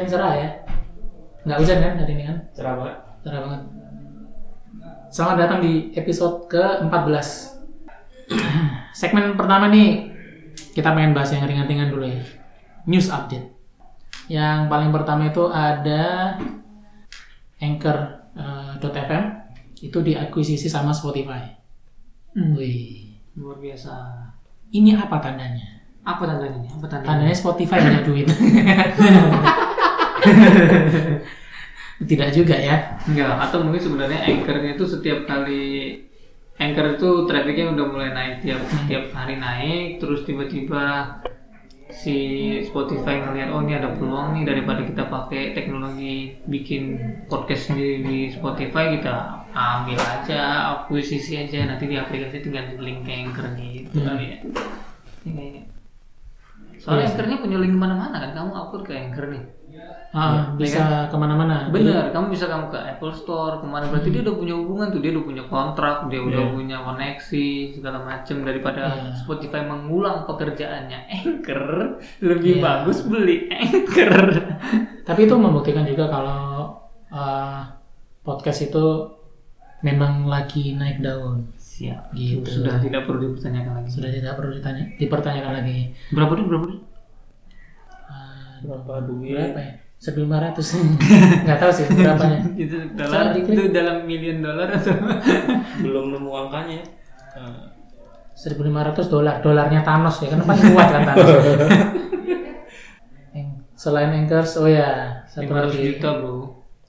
hujan cerah ya. Nggak hujan kan hari ini kan? Cerah banget. Cerah banget. Selamat datang di episode ke-14. Segmen pertama nih kita pengen bahas yang ringan-ringan dulu ya. News update. Yang paling pertama itu ada Anchor.fm itu diakuisisi sama Spotify. Hmm. Wih, Luar biasa. ini apa tandanya? Apa tandanya? Apa tandanya? Tandanya Spotify punya duit. Tidak juga ya. Enggak, atau mungkin sebenarnya anchornya itu setiap kali anchor itu trafficnya udah mulai naik tiap tiap hari naik, terus tiba-tiba si Spotify ngeliat oh ini ada peluang nih daripada kita pakai teknologi bikin podcast sendiri di Spotify kita ambil aja akuisisi aja nanti di aplikasi tinggal di link ke anchor gitu Hmm. kali ya. Soalnya sih. anchornya punya link mana-mana kan kamu upload ke anchor nih. Ah, bisa ke mana-mana. Bener, kamu bisa kamu ke Apple Store ke mana berarti dia udah punya hubungan tuh, dia udah punya kontrak, dia udah Iya. punya koneksi segala macem daripada Iya. Spotify mengulang pekerjaannya Anchor lebih Iya. bagus beli Anchor. Tapi itu membuktikan juga kalau uh, podcast itu memang lagi naik daun. Siap, Gitu. sudah tidak perlu dipertanyakan lagi. Sudah tidak perlu ditanya, dipertanyakan lagi. Berapa duit? Berapa duit? Berapa duit? berapa ya? 1500 nggak tahu sih berapanya itu dolar itu dalam million dollar atau Belum nemu angkanya. Nah, 1500 dolar dolarnya Thanos ya kan paling kuat kan Thanos selain Anchors oh ya satu 500 lagi juta bro.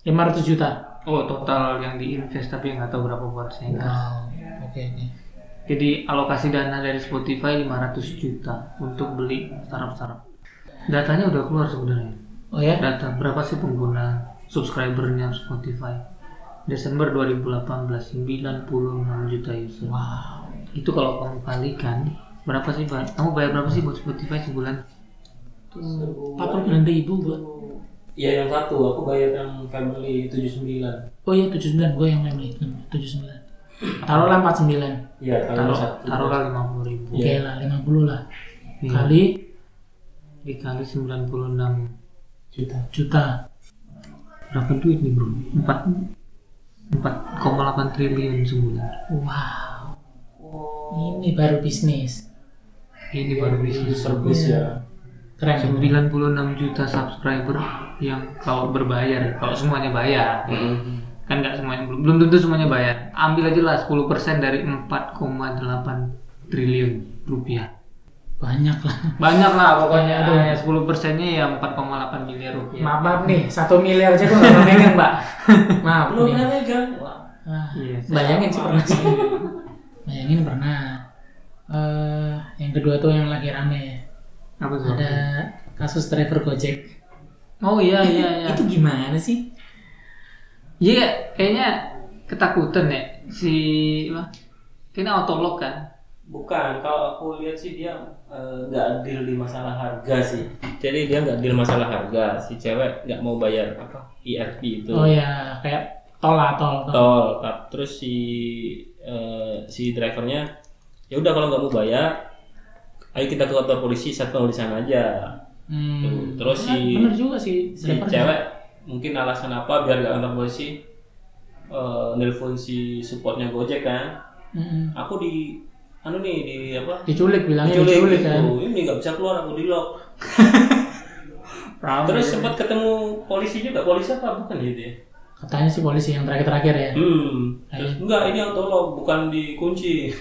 500 juta Oh total yang diinvest tapi nggak tahu berapa buat saya. wow oke oke Jadi alokasi dana dari Spotify 500 juta untuk beli startup-startup. Datanya udah keluar sebenarnya. oh ya Data berapa sih pengguna subscribernya Spotify? Desember 2018 96 juta user. wow Itu kalau kamu kalikan berapa sih Pak? Kamu bayar berapa sih buat Spotify sebulan? empat puluh sembilan ribu gua Ya yang satu, aku bayar yang family 79. oh iya 79 gue yang family 79 taruhlah 49 Iya, kalau Taruh satu. taruhlah 50 ribu oke lah 50 lah Iya. kali dikali 96 juta. juta berapa duit nih bro? 4 4,8 triliun sebulan. wow ini baru bisnis Ini baru bisnis. Service ya. keren 96 juta subscriber yang kalau berbayar, kalau semuanya bayar, kan nggak semuanya belum belum tentu semuanya bayar. Ambil aja lah 10% dari 4,8 triliun rupiah. Banyak lah Banyak lah pokoknya. Aduh. Ya, 10 persennya ya 4,8 miliar rupiah. maaf, maaf nih satu miliar aja gue nggak megang mbak maaf Lu kan megang. Wah. Ah, Iya, bayangin sih pernah sih bayangin pernah Eh, yang kedua tuh yang lagi rame Apa tuh? ada kasus driver gojek Oh iya iya iya. itu gimana sih Iya, kayaknya ketakutan ya si apa? Kayaknya autolog kan. Bukan, kalau aku lihat sih dia eh, nggak deal di masalah harga sih. Jadi dia nggak deal masalah harga. Si cewek nggak mau bayar apa IRP itu. oh ya kayak tol lah tol, tol. Tol. Terus si eh, si drivernya ya udah kalau nggak mau bayar, ayo kita ke kantor polisi satpam di sana aja. Hmm. Terus Bener- si- bener juga sih Si cewek mungkin alasan apa biar nggak kantor polisi eh, nelpon si supportnya Gojek kan. Mm-mm. Aku di anu nih di apa? Diculik bilangnya diculik diculik gitu. kan? Ini nggak bisa keluar aku di lock. Terus sempat ketemu polisi juga. Polisi apa? Bukan gitu ya? Katanya sih polisi yang terakhir-terakhir ya. Hmm. Terus enggak ini auto lock bukan dikunci.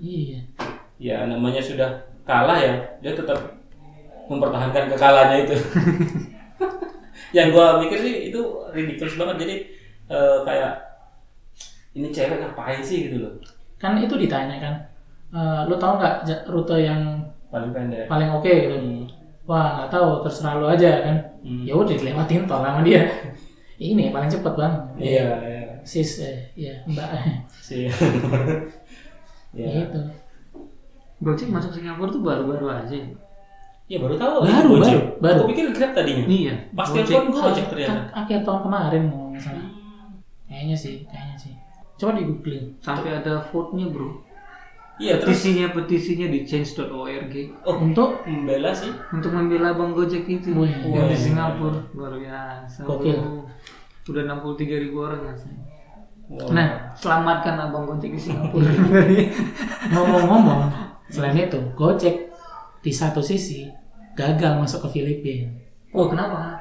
Iya. Ya namanya sudah kalah ya. Dia tetap mempertahankan kekalahannya itu. Yang gua mikir sih itu ridiculous banget. Jadi eh, kayak ini cewek ngapain sih? gitu loh kan itu ditanya kan eh, lu tahu nggak rute yang paling pendek? paling oke gitu. Hmm. wah nggak tahu terserah lu aja kan. Hmm. ya udah dilewatin tol sama dia. Ini paling cepet bang iya iya. Sis eh ya mbak. Sih ya gitu. Gojek masuk Singapura tuh baru-baru aja. ya? Baru tahu. Baru, Gojek. baru, baru. aku pikir grab tadinya Iya. pas Gojek. telepon Gojek. Ternyata. Ak- akhir tahun kemarin mau nggak salah. Kayaknya sih kayaknya sih coba di googling Sampai ada vote-nya bro. Iya terus petisinya petisinya di change.org oh Untuk membela sih. untuk membela Bang Gojek itu Wih, yang di. Singapura luar biasa Gokil. udah 63 ribu orang ya Wow. nah selamatkan abang Gojek di Singapura ngomong-ngomong, selain itu, Gojek di satu sisi gagal masuk ke Filipina. oh kenapa.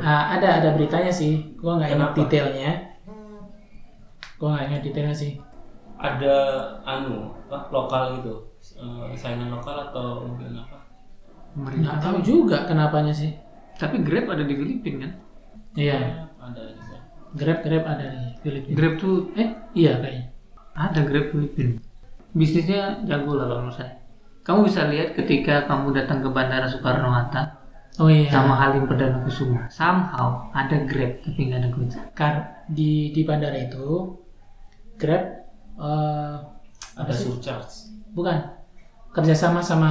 Ah, ada ada beritanya sih, gua nggak ingat detailnya. Gua nggak ingat detailnya sih. Ada anu apa lokal gitu. Eh, saingan lokal atau mungkin apa? Nggak tahu juga kenapanya sih. tapi Grab ada di Filipina kan Iya, Ada juga. Grab Grab ada di Filipina. Grab tuh Eh, iya kayaknya. ada Grab Filipina bisnisnya jago lah kalau menurut saya kamu bisa lihat ketika kamu datang ke Bandara Soekarno Hatta Oh iya. sama Halim Perdana Kusuma somehow ada Grab tapi nggak ada Gojek Kar di di bandara itu Grab eh Ada surcharge. bukan kerjasama sama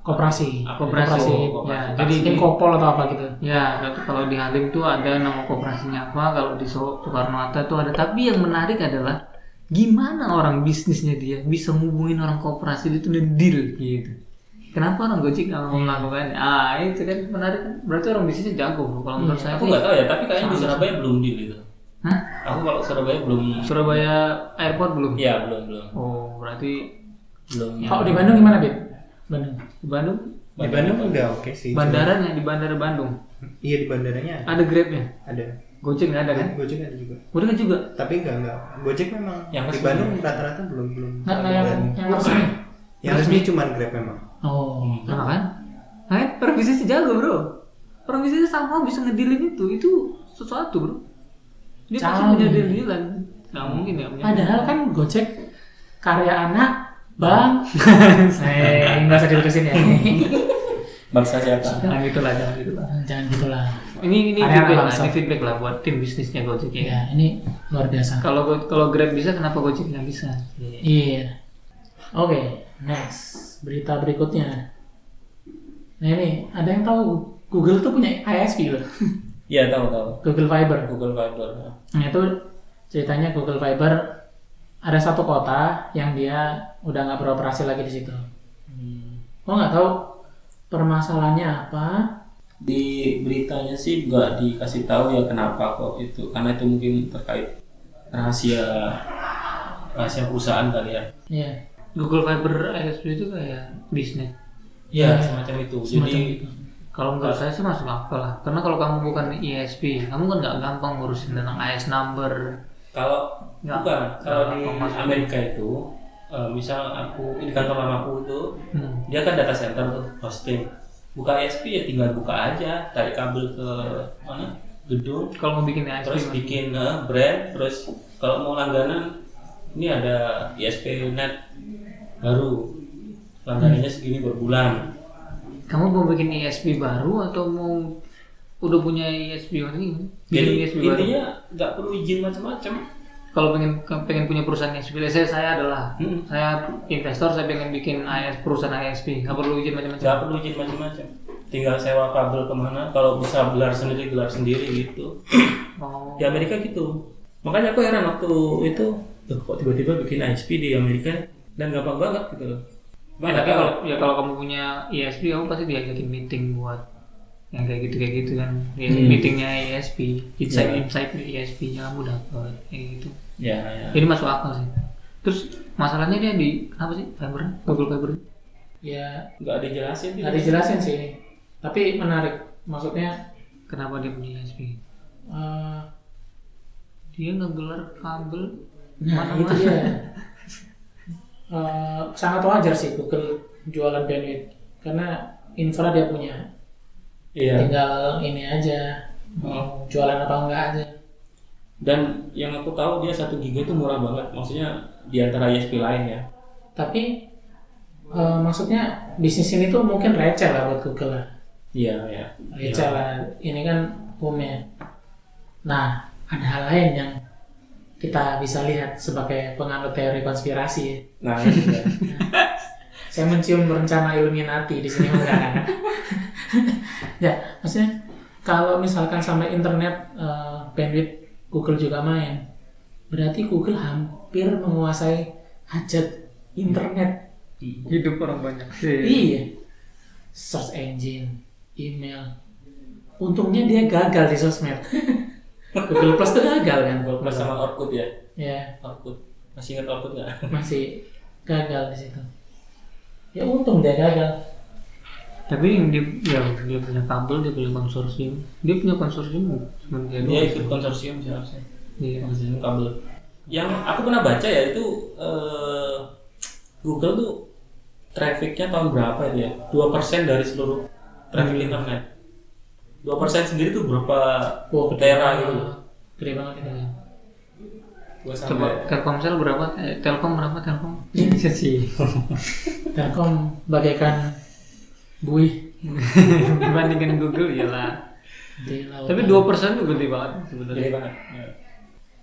koperasi Ah, koperasi. ya Koperasi. jadi mungkin kopol atau apa gitu Ya, kalau di Halim tuh ada nama koperasinya apa, kalau di So- Soekarno Hatta tuh ada. Tapi yang menarik adalah gimana orang bisnisnya dia bisa ngubungin orang koperasi itu dan deal gitu. Kenapa orang Gojek nggak mau melakukannya? Ah, itu kan menarik. kan. Berarti orang bisnisnya jago. Kalau menurut saya Aku nggak tahu ya, tapi kayaknya di Surabaya belum deal gitu. Hah? Aku kalau Surabaya belum. Surabaya Airport belum? Iya belum belum Oh, berarti belum. kalau di Bandung gimana Bib? Bandung di Bandung Di Bandung udah oke sih. bandaranya di Bandara Bandung Iya di bandaranya ada. ada Grabnya. Ada. Gojek nggak ada kan? Gojek ada juga. Udah kan juga. Tapi enggak enggak. Gojek memang Yang di. Bandung rata-rata belum belum. nggak nggak yang yang resmi Yang resmi cuma Grab memang. oh Nah kan? Nah, orang bisnisnya jago bro. Bisnisnya sama bisa ngedilin itu, itu sesuatu bro. Dia pasti punya deal-dealan. Nggak mungkin ya punya. padahal kan Gojek karya anak bang eh nggak usah diterusin ya Bangsa siapa? Jangan gitu lah, jangan gitu lah. jangan gitulah Ini ini feedback lah, ini feedback lah buat tim bisnisnya Gojek ya. ya ini luar biasa Kalau kalau Grab bisa, kenapa Gojek nggak bisa? Iya. Oke, next. Berita berikutnya. Nah ini, ada yang tahu Google tuh punya ISP loh. Iya tahu tahu. Google Fiber. Google Fiber. Nah itu ceritanya Google Fiber ada satu kota yang dia udah nggak beroperasi lagi di situ. Hmm. Oh nggak tahu permasalahannya apa? Di beritanya sih nggak dikasih tahu ya kenapa kok itu karena itu mungkin terkait rahasia rahasia perusahaan kali ya. Iya. Google Fiber ISP itu kayak bisnis. Iya Ya, semacam itu. Semacam Jadi itu. Kalau menurut saya sih masuk akal lah. Karena kalau kamu bukan ISP, kamu kan nggak gampang ngurusin tentang IS number. kalau Nggak. bukan kalau di. Amerika itu eh, misal aku di kantor mamaku itu Hmm. dia kan data center tuh hosting buka ISP ya tinggal buka aja tarik kabel ke mana gedung Kalau mau bikin ISP, terus Mas. bikin eh, brand terus kalau mau langganan ini ada ISP net baru langganannya segini per bulan kamu mau bikin ISP baru atau mau udah punya ISP ini? Bikin jadi ISP intinya nggak perlu izin macam-macam Kalau pengen pengen punya perusahaan ISP, let's say saya adalah Hmm. saya investor, saya pengen bikin IS perusahaan ISP, nggak perlu izin macam-macam. nggak perlu izin macam-macam tinggal sewa kabel ke mana kalau bisa gelar sendiri gelar sendiri gitu Oh. di Amerika gitu makanya aku heran waktu itu "Loh, kok tiba-tiba bikin ISP di Amerika dan gampang banget gitu loh Ya, tapi kalau ya kalau kamu punya ISP, kamu pasti diajakin meeting buat yang kayak gitu kayak gitu kan. Ya, Hmm. Meetingnya ISP, insight Ya. insight ISP nya kamu dapat kayak gitu. ya ya Jadi masuk akal sih. Terus masalahnya dia di apa sih? Fiber, Google Fiber. Ya nggak ada jelasin nggak dijelasin sih ini. Tapi menarik. Maksudnya Kenapa dia punya ISP? eh, Dia ngegelar kabel Nah, mana-mana. itu Eh, sangat wajar sih Google jualan bandwidth karena infra dia punya. iya Tinggal ini aja mau jualan apa enggak aja. dan yang aku tahu dia satu giga itu murah banget maksudnya di antara ISP lain ya Tapi eh, maksudnya bisnis ini tuh mungkin receh lah buat Google lah. iya ya Receh lah. Ini kan boomnya. Nah, ada hal lain yang kita bisa lihat sebagai penganut teori konspirasi. ya. nah itu dia. Saya mencium rencana Illuminati di sini enggak. ya, maksudnya kalau misalkan sampai internet eh, bandwidth Google juga main, berarti Google hampir menguasai hajat internet. hidup orang banyak Iya. Search engine, email. Untungnya dia gagal di sosmed. Google Plus tuh gagal kan? Google Plus sama Orkut ya? Ya, Orkut. Masih ingat Orkut nggak? Masih gagal di situ. Ya untung dia gagal. tapi yang dia ya dia punya kabel dia punya konsorsium. Dia punya konsorsium cuma dia ikut konsorsium seharusnya iya. Konsorsium kabel. Yang aku pernah baca ya itu eh, Google tuh trafficnya tahun berapa itu ya? Dua persen dari seluruh traffic internet dua persen sendiri tuh berapa gede tera gitu Gede banget itu. gua coba Telkomsel berapa eh, Telkom berapa Telkom Iya. Iya sih Telkom bagaikan buih dibandingkan Google iyalah di lautan. tapi dua persen tuh gede banget gede sebenarnya banget ya.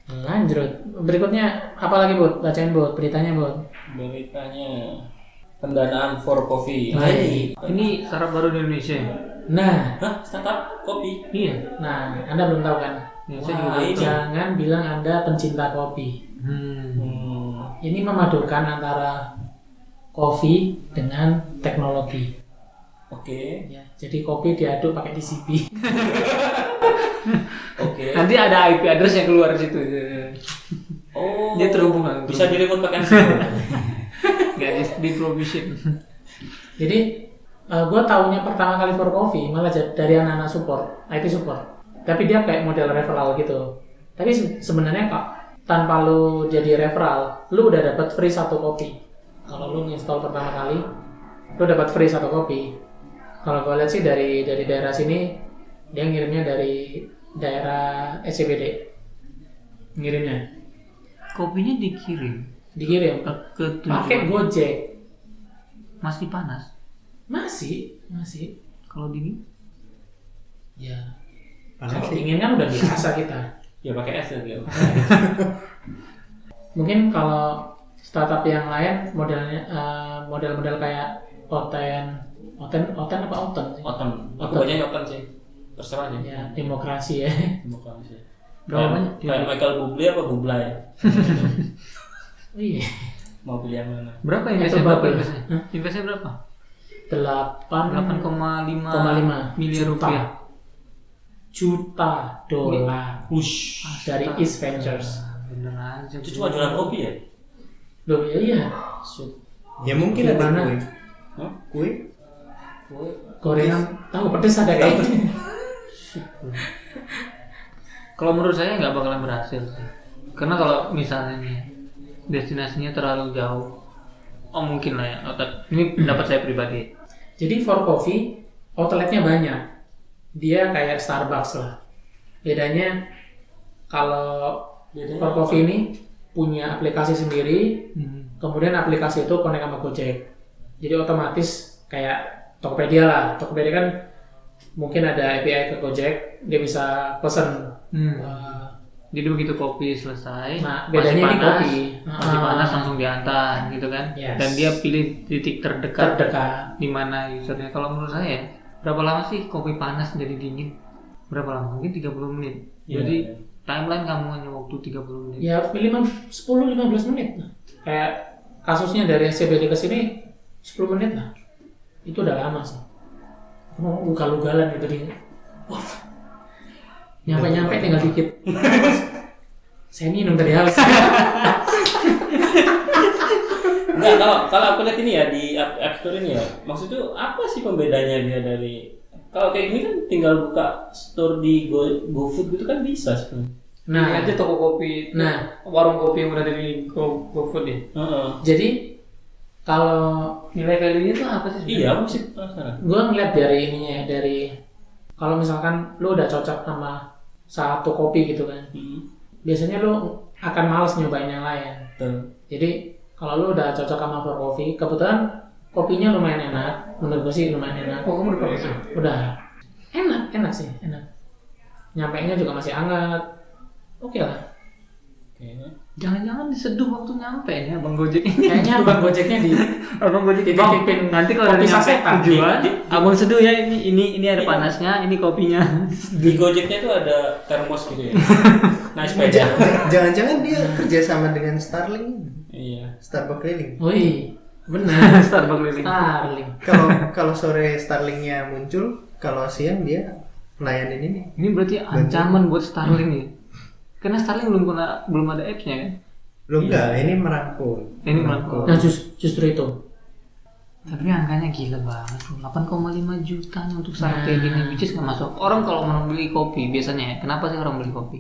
Lanjut. Berikutnya apa lagi, Bud? Bacain, Bud. Beritanya, Bud. beritanya pendanaan for coffee Hai. ini startup baru di Indonesia ya? Nah, Hah, startup kopi iya nah, Anda belum tahu kan? saya juga Wah, tahu. Jangan bilang Anda pencinta kopi. hmm. hmm. Ini memadukan antara kopi dengan teknologi. oke Ya, jadi kopi diaduk pakai TCP. oke nanti ada IP address yang keluar di situ oh dia terhubung bisa di remote pakai nggak di, di provision Jadi gue taunya pertama kali for coffee malah dari anak-anak support, IT support. Tapi dia kayak model referral gitu. Tapi se- sebenarnya kok tanpa lu jadi referral, lu udah dapat free satu kopi. Kalau lu install pertama kali, lu dapat free satu kopi. Kalau gue lihat sih dari dari daerah sini, dia ngirimnya dari daerah SCBD. Ngirimnya, kopinya dikirim dikirim. ke, ke Pakai Gojek. masih panas Masih, masih. kalau dingin Ya, Panas kalau dingin kan udah biasa kita. ya pakai es ya. Mungkin kalau startup yang lain modelnya eh, model-model kayak Oten, Oten, Oten apa Oten sih? Oten aku Oten. banyak oten sih terserah aja Ya demokrasi ya. demokrasi Berapa kayak, kayak Michael Bublé apa Bublé Iya. mau pilih yang mana berapa Itu investnya berapa bubble. investnya Berapa Delapan 8,5 miliar juta. rupiah juta dolar Wush. dari East Ventures. Bener aja itu cuma jualan kopi ya Loh ya iya. Shit. Ya mungkin ada kue. Kue? Kue. Gorengan tahu pedes ada kayaknya. kalau menurut saya nggak bakalan berhasil sih karena kalau misalnya nih destinasinya terlalu jauh oh mungkin lah ya Otak- ini pendapat saya pribadi Jadi for coffee outletnya banyak. Dia kayak Starbucks lah. Bedanya kalau Bedanya for coffee ini punya aplikasi sendiri, kemudian aplikasi itu connect sama Gojek. Jadi otomatis kayak Tokopedia lah. Tokopedia kan mungkin ada API ke Gojek, dia bisa pesen. Hmm. eh, jadi begitu kopi selesai Nah, masih bedanya ini panas, kopi. masih Ah. panas langsung diantar gitu kan Yes. dan dia pilih titik terdekat terdekat. di mana usernya kalau menurut saya berapa lama sih kopi panas jadi dingin berapa lama mungkin 30 menit Iya, jadi iya. timeline kamu hanya waktu 30 menit Ya minimal 10-15 menit lah. Kayak kasusnya dari SCBD ke sini 10 menit lah. Itu udah lama sih. Mau ugal-ugalan gitu di. Wah. Nyampe-nyampe tinggal dikit. Saya minum tadi haus. Enggak, kalau kalau aku lihat ini ya di App, App Store ini ya, maksudnya apa sih pembedanya dia dari kalau kayak gini kan tinggal buka store di Go, GoFood gitu kan bisa sebenarnya. nah Nah, aja toko kopi nah, warung kopi yang udah dari Go GoFood ya Heeh. jadi kalau nilai value nya tuh apa sih Iya, aku sih penasaran. gue ngeliat dari ininya ya, dari kalau misalkan lu udah cocok sama satu kopi gitu kan, Hmm. biasanya lu akan males nyobain yang lain. Betul. Jadi kalau lu udah cocok sama for coffee, kebetulan kopinya lumayan enak, menurut gue sih lumayan enak. oh kamu udah pakai sih Udah enak, enak sih, enak. Nyampainya juga masih hangat. Oke lah. Oke. jangan-jangan diseduh waktu nyampe ya bang Gojek ini Kayaknya abang gojeknya di abang Gojek Dititipin nanti kalau udah kopi nyampe sasetan. tujuan Di- di- abang seduh ya ini ini ini ada Iya. panasnya ini kopinya Di Gojeknya tuh ada termos gitu ya. Nah, sepeda. Ja- Jangan-jangan dia kerja sama dengan Starling. Iya. Starbucks keliling. Wih, benar. Starbucks keliling. Starling. Kalau kalau sore Starlingnya muncul, kalau siang dia layanin ini. Ini berarti ancaman buat Starlink ya. Karena Starlink belum pernah belum ada apps-nya kan. Lo enggak, ini merangkul. Ini merangkul. Nah, jus- justru itu. Tapi angkanya gila banget. 8,5 juta nih untuk saat kayak gini, which is nggak masuk. Orang kalau mau beli kopi biasanya, ya, kenapa sih orang beli kopi?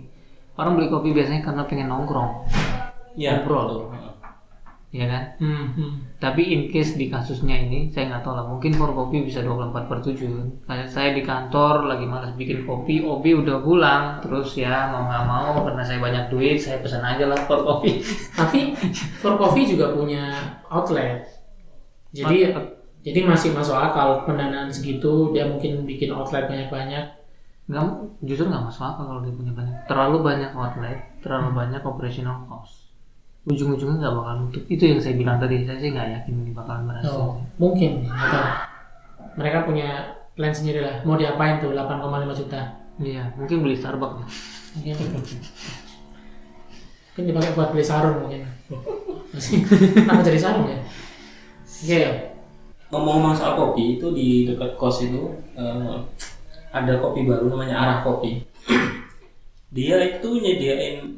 Orang beli kopi biasanya karena pengen nongkrong, Iya. Ngobrol. ya kan? Hmm, hmm. Tapi in case di kasusnya ini, saya nggak tahu lah. Mungkin for kopi bisa 24 per 7. Kayak saya di kantor lagi malas bikin kopi, Obi udah pulang. Terus ya mau nggak mau karena saya banyak duit, saya pesan aja lah for kopi. Tapi For Coffee juga punya outlet. Jadi jadi masih masuk akal pendanaan segitu dia mungkin bikin outlet banyak-banyak. Nggak, justru nggak masuk akal kalau dia punya banyak. Terlalu banyak outlet, terlalu banyak operational cost. Ujung-ujungnya nggak bakal nutup. Itu yang saya bilang tadi. Saya sih nggak yakin ini bakalan berhasil. Oh, mungkin tahu. Mereka punya plan sendiri lah. Mau diapain tuh 8,5 juta? Iya, mungkin beli Starbucks. Mungkin mungkin dipakai buat beli sarung mungkin. Masih kenapa jadi sarung ya? Oke. Ngomong-ngomong soal kopi itu di dekat kos itu eh, ada kopi baru namanya Arah Kopi. Dia itu nyediain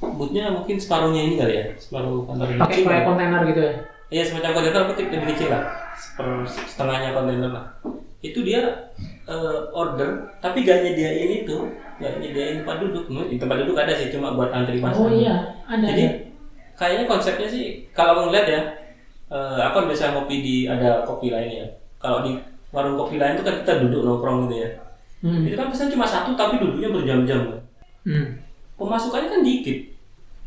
boothnya mungkin separuhnya ini kali ya, separuh ini. Pakai ya. kontainer gitu ya. Iya semacam kontainer tapi lebih kecil lah, setengahnya kontainer lah. Itu dia eh, order tapi gak nyediain itu, gak nyediain tempat duduk. Di tempat duduk ada sih cuma buat antri pasang. Oh iya, ada. Jadi ya. kayaknya konsepnya sih kalau ngeliat ya, eh, aku kan biasa ngopi di ada kopi lain ya. Kalau di warung kopi lain itu kan kita duduk nongkrong gitu ya. Hmm. Itu kan pesan cuma satu tapi duduknya berjam-jam. kan. Hmm. Pemasukannya kan dikit.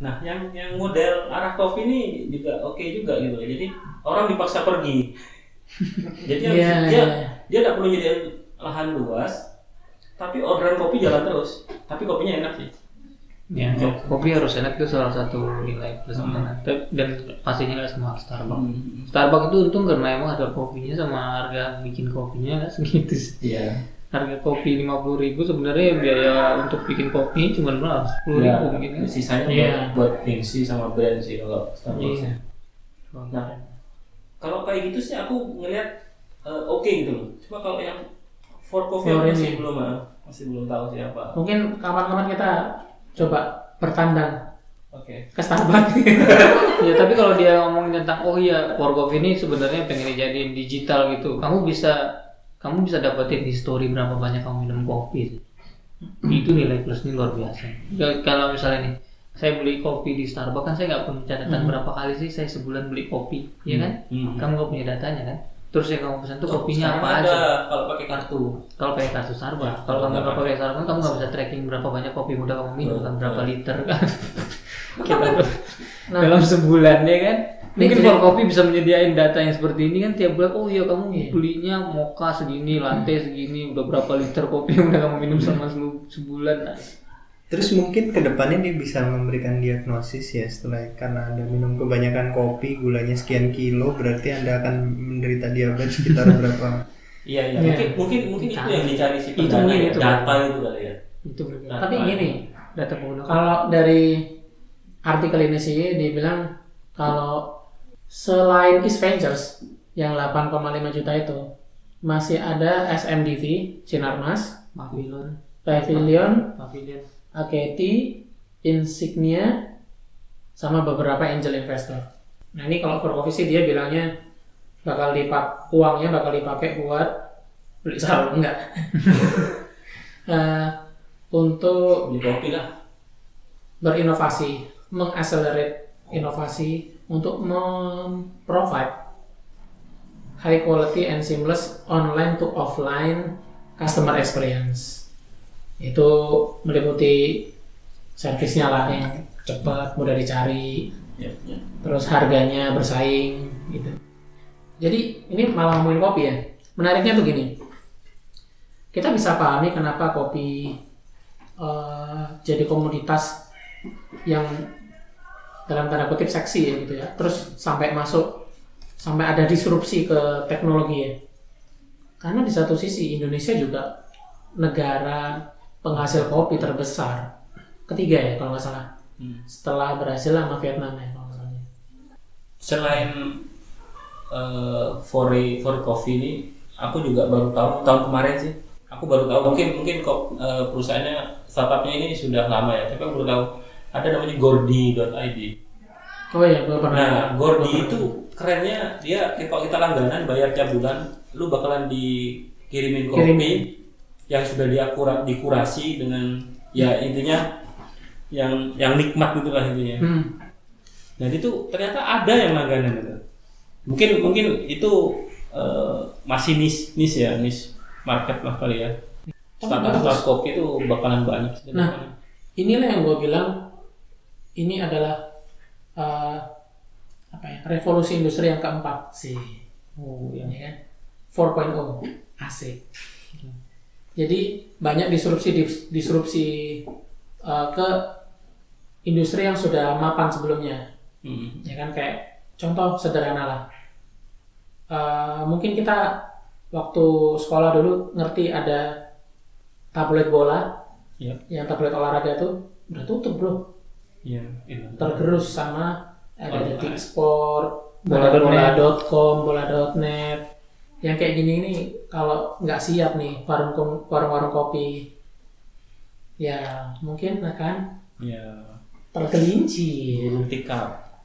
Nah, yang yang model arah kopi ini juga oke juga gitu. Jadi orang dipaksa pergi. Jadi Iya, dia iya. dia tidak perlu nyediain lahan luas, tapi orderan kopi jalan terus. Tapi kopinya enak sih. Ya, kopi harus enak itu salah satu nilai plus Tapi- dan pastinya nggak semua Starbucks. Starbucks itu untung karena emang ada kopinya sama harga bikin kopinya segitu sih. Iya. Harga kopi lima puluh ribu sebenarnya biaya untuk bikin kopi cuma berapa? Sepuluh Ya, ribu mungkin ya. sisanya Iya. buat, gengsi sama brand sih kalau Starbucks. Iya. Nah, kalau kayak gitu sih aku ngelihat eh, oke gitu loh. Cuma kalau yang for coffee masih belum ah, masih belum tahu siapa. Mungkin kapan-kapan kita coba bertandang Oke. ke Starbucks. ya tapi kalau dia ngomong tentang oh iya Warkop ini sebenarnya pengen dijadiin digital gitu kamu bisa kamu bisa dapetin history berapa banyak kamu minum kopi sih. itu nilai plusnya luar biasa Ya, kalau misalnya nih saya beli kopi di Starbucks kan saya nggak punya catatan berapa kali sih saya sebulan beli kopi ya kan Hmm. kamu nggak punya datanya kan terus yang kamu pesan tuh Oh, kopinya apa ada aja kalau pakai kartu. kalau pakai kartu Starbucks Ya, kalau kamu nggak pakai Starbucks kamu nggak bisa tracking berapa banyak kopi muda kamu minum kan berapa liter kan Nah. dalam sebulan ya kan mungkin for kopi bisa menyediain data yang seperti ini kan tiap bulan oh iya kamu Iya. belinya mocha segini latte segini udah berapa liter kopi yang udah kamu minum sama selu- sebulan nah. Terus mungkin ke depannya dia bisa memberikan diagnosis ya setelah karena anda minum kebanyakan kopi gulanya sekian kilo berarti anda akan menderita diabetes sekitar berapa? Iya iya. Iya. Mungkin mungkin mungkin itu yang dicari si Itu mungkin ya, itu. data itu kali ya. itu berbeda. Tapi gini, data pengguna kalau dari artikel ini sih dibilang kalau selain East Ventures yang 8,5 juta itu masih ada SMDV, Sinarmas, Pavilion Pavilion, Pavilion Aketi, Insignia, sama beberapa angel investor. Nah ini kalau for sih dia bilangnya bakal dipak uangnya bakal dipakai buat beli sarung enggak? Eh, untuk Beli kopi lah. berinovasi, mengaccelerate inovasi untuk memprovide high quality and seamless online to offline customer experience. Itu meliputi servisnya lah yang cepat, mudah dicari, Ya, ya. terus harganya bersaing gitu. Jadi ini malah ngomongin kopi ya. Menariknya tuh gini. Kita bisa pahami kenapa kopi eh, jadi komoditas yang dalam tanda kutip seksi ya gitu ya. Terus sampai masuk sampai ada disrupsi ke teknologi ya. Karena di satu sisi Indonesia juga negara penghasil kopi terbesar ketiga ya kalau nggak salah Hmm. setelah Brasil sama Vietnam ya kalau nggak salah. selain eh for for coffee ini aku juga baru tahu tahun kemarin sih aku baru tahu mungkin mungkin kok eh, perusahaannya startupnya ini sudah lama ya tapi aku baru tahu ada namanya gordi.id Oh iya, gue pernah. nah gordi itu kerennya dia kalau kita langganan bayar tiap bulan lu bakalan dikirimin kopi Kirimin. Yang sudah diakura, dikurasi dengan ya intinya yang yang nikmat gitulah intinya Hmm. dan itu ternyata ada yang langganan itu. Mungkin mungkin itu eh, masih nis nis ya nis market lah kali ya. Startup startup kopi itu bakalan banyak. Nah. Inilah yang gue bilang ini adalah eh, apa ya revolusi industri yang keempat sih. Oh, ya kan? 4.0 asik. Jadi banyak disrupsi disrupsi eh, ke industri yang sudah mapan sebelumnya. Hmm. ya kan kayak contoh sederhana lah Eh, mungkin kita waktu sekolah dulu ngerti ada tablet bola Iya. yang tablet olahraga tuh udah tutup bro Iya. itu. tergerus sama ada Bola. detik sport bola.com bola.net yang kayak gini ini kalau nggak siap nih warung warung-warung kopi ya mungkin akan Ya. tergelincir tikar.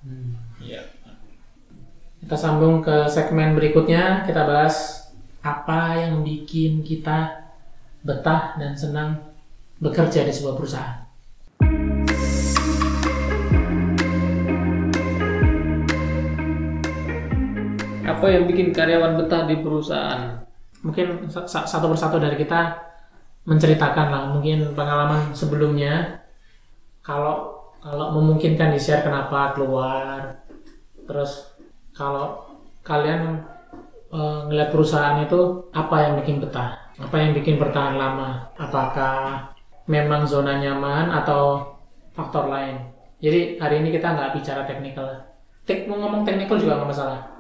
Iya. Kita sambung ke segmen berikutnya, kita bahas apa yang bikin kita betah dan senang bekerja di sebuah perusahaan. Apa yang bikin karyawan betah di perusahaan? Mungkin sa- sa- satu persatu dari kita menceritakan lah, mungkin pengalaman sebelumnya. Kalau kalau memungkinkan di share kenapa keluar, terus kalau kalian eh, ngeliat perusahaan itu apa yang bikin betah, apa yang bikin bertahan lama, apakah memang zona nyaman atau faktor lain. Jadi hari ini kita nggak bicara teknikal. Tek mau ngomong teknikal juga nggak masalah.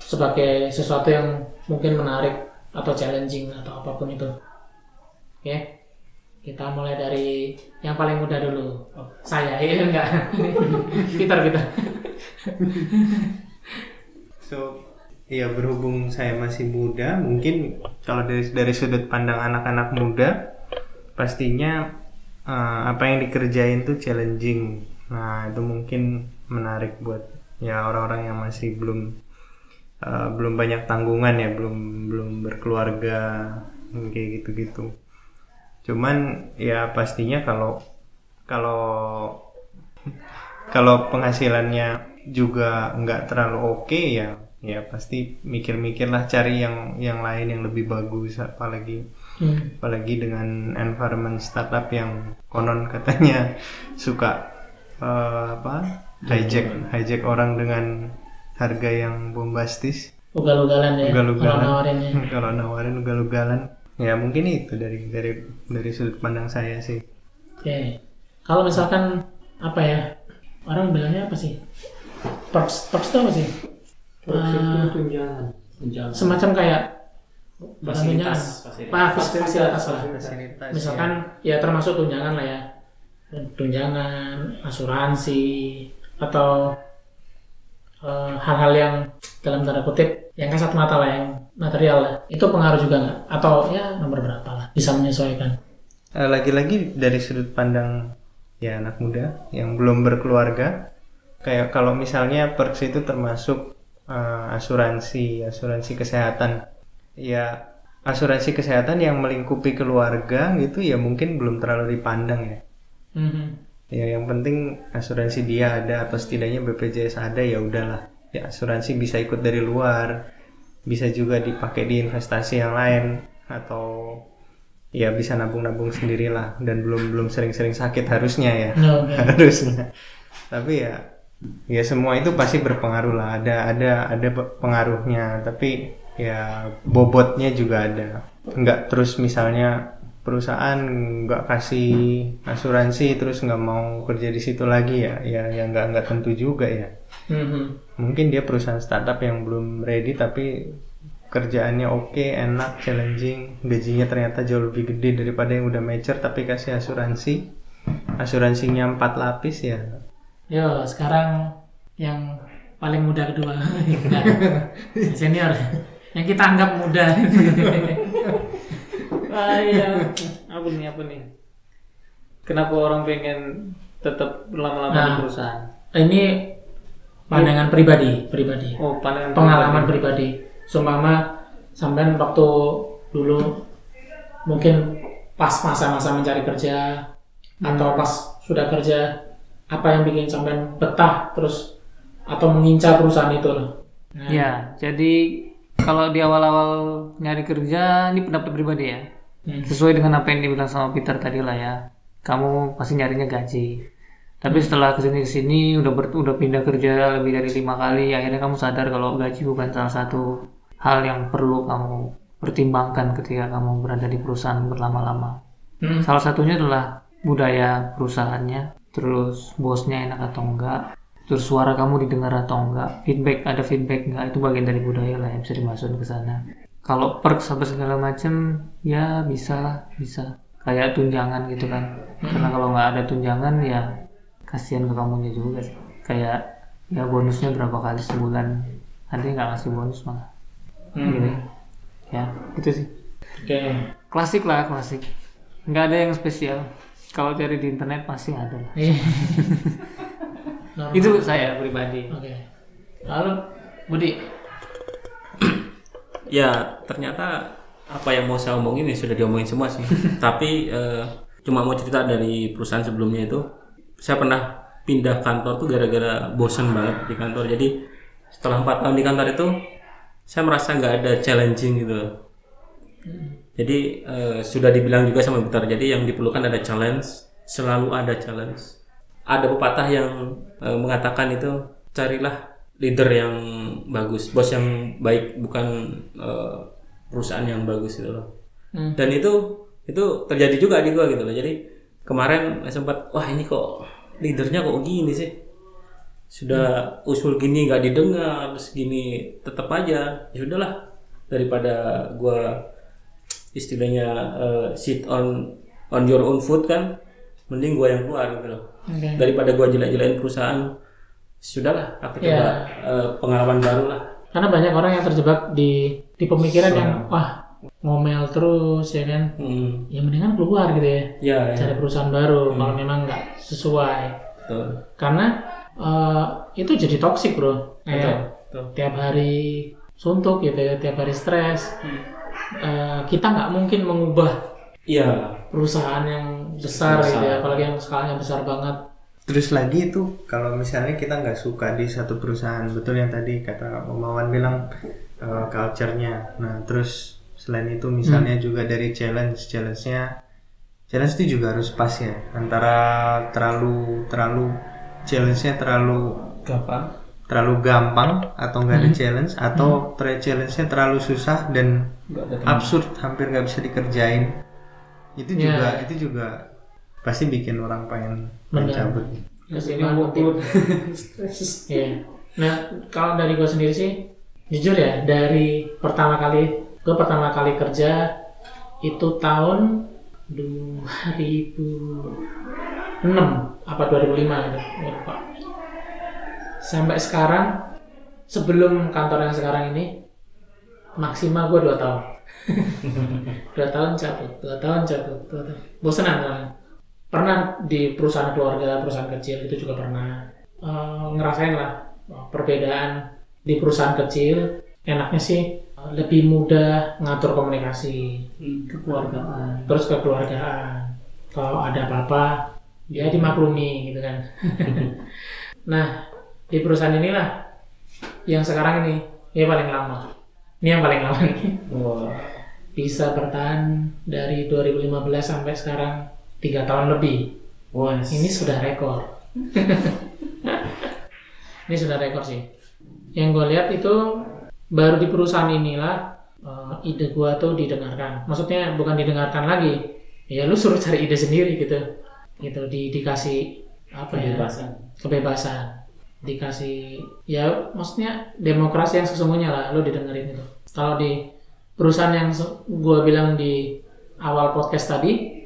Sebagai sesuatu yang mungkin menarik atau challenging atau apa pun itu. Oke. Kita mulai dari yang paling muda dulu. Oh, saya ya enggak. Peter Peter. So, ya berhubung saya masih muda, mungkin kalau dari dari sudut pandang anak-anak muda, pastinya eh, apa yang dikerjain tuh challenging. Nah, itu mungkin menarik buat ya orang-orang yang masih belum eh, belum banyak tanggungan ya, belum belum berkeluarga kayak gitu-gitu. Cuman ya pastinya kalau kalau kalau penghasilannya juga nggak terlalu oke ya ya pasti mikir-mikir lah cari yang yang lain yang lebih bagus apalagi Hmm. apalagi dengan environment startup yang konon katanya suka eh, apa hijack hijack orang dengan harga yang bombastis Ugal-ugalan ya. Ugal-ugalan. Kalau nawarinnya. kalau nawarin ugal-ugalan ya mungkin itu dari dari dari sudut pandang saya sih Oke. Kalau misalkan apa ya? Orang bilangnya apa sih? Perks, perks itu apa sih? Eh, Tunjangan. semacam kayak bukan tunjangan. Fasilitas. Fasilitas. Fasilitas lah. Fasilitas, Misalkan ya termasuk tunjangan lah ya. Tunjangan, asuransi atau eh, hal-hal yang dalam tanda kutip yang kasat mata lah yang material lah. Itu pengaruh juga nggak? Atau ya nomor berapa lah? Bisa menyesuaikan. Eh, lagi-lagi dari sudut pandang ya anak muda yang belum berkeluarga kayak kalau misalnya perks itu termasuk eh, asuransi asuransi kesehatan ya asuransi kesehatan yang melingkupi keluarga gitu ya mungkin belum terlalu dipandang ya Mhm. Ya yang penting asuransi dia ada atau setidaknya BPJS ada ya udahlah. Ya asuransi bisa ikut dari luar bisa juga dipakai di investasi yang lain atau ya bisa nabung-nabung sendirilah. Dan belum belum sering-sering sakit harusnya ya. Nah, oke. harusnya. Tapi ya ya semua itu pasti berpengaruh lah. Ada ada ada pe- pengaruhnya. Tapi ya bobotnya juga ada. Nggak terus misalnya perusahaan nggak kasih asuransi terus nggak mau kerja di situ lagi ya ya ya nggak nggak tentu juga ya. Mhm. mungkin dia perusahaan startup yang belum ready tapi kerjaannya oke enak challenging gajinya ternyata jauh lebih gede daripada yang udah mature tapi kasih asuransi. Asuransinya empat lapis ya. Yo, sekarang yang paling muda kedua. Senior. Yang kita anggap muda ah iya apa nih apa nih? Kenapa orang pengen tetap lama-lama di Nah. perusahaan? ini pandangan pribadi pribadi. Oh pandangan pengalaman pribadi. Seumpama sampean waktu dulu mungkin pas masa-masa mencari kerja atau pas sudah kerja apa yang bikin sampean betah terus atau mengincar perusahaan itu? Loh Nah, Ya, jadi kalau di awal-awal nyari kerja, ini pendapat pribadi ya. Hmm. Sesuai dengan apa yang dibilang sama Peter tadi lah ya. Kamu pasti nyarinya gaji. Tapi setelah ke sini ke sini udah ber, udah pindah kerja lebih dari lima kali, akhirnya kamu sadar kalau gaji bukan salah satu hal yang perlu kamu pertimbangkan ketika kamu berada di perusahaan berlama-lama. Hmm. Salah satunya adalah budaya perusahaannya, terus bosnya enak atau enggak, terus suara kamu didengar atau enggak, feedback ada feedback enggak, itu bagian dari budaya lah yang bisa dimasukin ke sana. Kalau perk sampai segala macem, ya bisa lah, bisa. Kayak tunjangan gitu kan. Karena kalau nggak ada tunjangan ya kasihan ke kamunya juga sih. Kayak ya bonusnya berapa kali sebulan, ada yang nggak ngasih bonus malah. Hmm. Gitu. Ya, gitu sih oke klasik lah klasik nggak ada yang spesial kalau cari di internet pasti ada lah Iya. Itu saya pribadi oke lalu Budi Ya ternyata apa yang mau saya omongin ya sudah diomongin semua sih. Tapi eh, cuma mau cerita dari perusahaan sebelumnya itu, saya pernah pindah kantor tuh gara-gara bosan banget di kantor. Jadi setelah empat tahun di kantor itu, saya merasa nggak ada challenging gitu. loh. Jadi eh, sudah dibilang juga sama Bitar. Jadi yang diperlukan ada challenge, selalu ada challenge. Ada pepatah yang eh, mengatakan itu carilah leader yang bagus, bos yang baik, bukan eh, perusahaan yang bagus gitu loh. Hmm. Dan itu itu terjadi juga di gua gitu loh. Jadi kemarin sempat wah ini kok leadernya kok gini sih. Sudah usul gini nggak didengar, terus gini tetap aja. Ya udahlah daripada gua istilahnya eh, sit on on your own foot kan mending gua yang keluar gitu loh oke daripada gua jelek-jelekin perusahaan sudahlah aku coba Ya. eh, pengalaman baru lah. Karena banyak orang yang terjebak di di pemikiran yang wah ngomel terus ya kan? Hmm. ya mendingan keluar gitu ya. Ya, ya cari perusahaan baru kalau memang nggak sesuai. Betul. Karena eh, itu jadi toksik bro. Betul kayak betul tiap hari suntuk gitu ya tiap hari stres. Eh, kita nggak mungkin mengubah iya. perusahaan yang besar, Besar. gitu ya apalagi yang skalanya besar banget Terus lagi itu kalau misalnya kita nggak suka di satu perusahaan, betul yang tadi kata Om Mawan bilang eh, culture-nya. Nah terus selain itu misalnya juga dari challenge, challenge-nya, challenge itu juga harus pas ya antara terlalu terlalu challenge-nya terlalu gampang. terlalu gampang atau nggak ada challenge atau tra- challenge-nya terlalu susah dan absurd hampir nggak bisa dikerjain. Itu Ya. juga itu juga pasti bikin orang pengen mencabut keseimbangan motif Iya. Nah, kalau dari gue sendiri sih, jujur ya, dari pertama kali, gue pertama kali kerja itu tahun 2006 apa 2005 gitu. Gue lupa. Sampai sekarang, sebelum kantor yang sekarang ini, maksimal gue 2 tahun. dua tahun cabut, dua tahun cabut, dua tahun. Bosenan soalnya pernah di perusahaan keluarga, perusahaan kecil itu juga pernah Eh, ngerasain lah eh, perbedaan di perusahaan kecil. Enaknya sih eh, lebih mudah ngatur komunikasi, kekeluargaan terus kekeluargaan. Kalau ada apa-apa, ya dimaklumi gitu kan. nah di perusahaan inilah yang sekarang ini, ini paling lama. Ini yang paling lama nih Wah. bisa bertahan dari 2015 sampai sekarang tiga tahun lebih. Wah, Ini sudah rekor. ini sudah rekor sih. Yang gue lihat itu baru di perusahaan inilah eh, ide gue tuh didengarkan. Maksudnya bukan didengarkan lagi. Ya lu suruh cari ide sendiri gitu. Gitu di dikasih apa ya? kebebasan. Kebebasan. Dikasih ya maksudnya demokrasi yang sesungguhnya lah lu didengerin itu. Kalau di perusahaan yang gue bilang di awal podcast tadi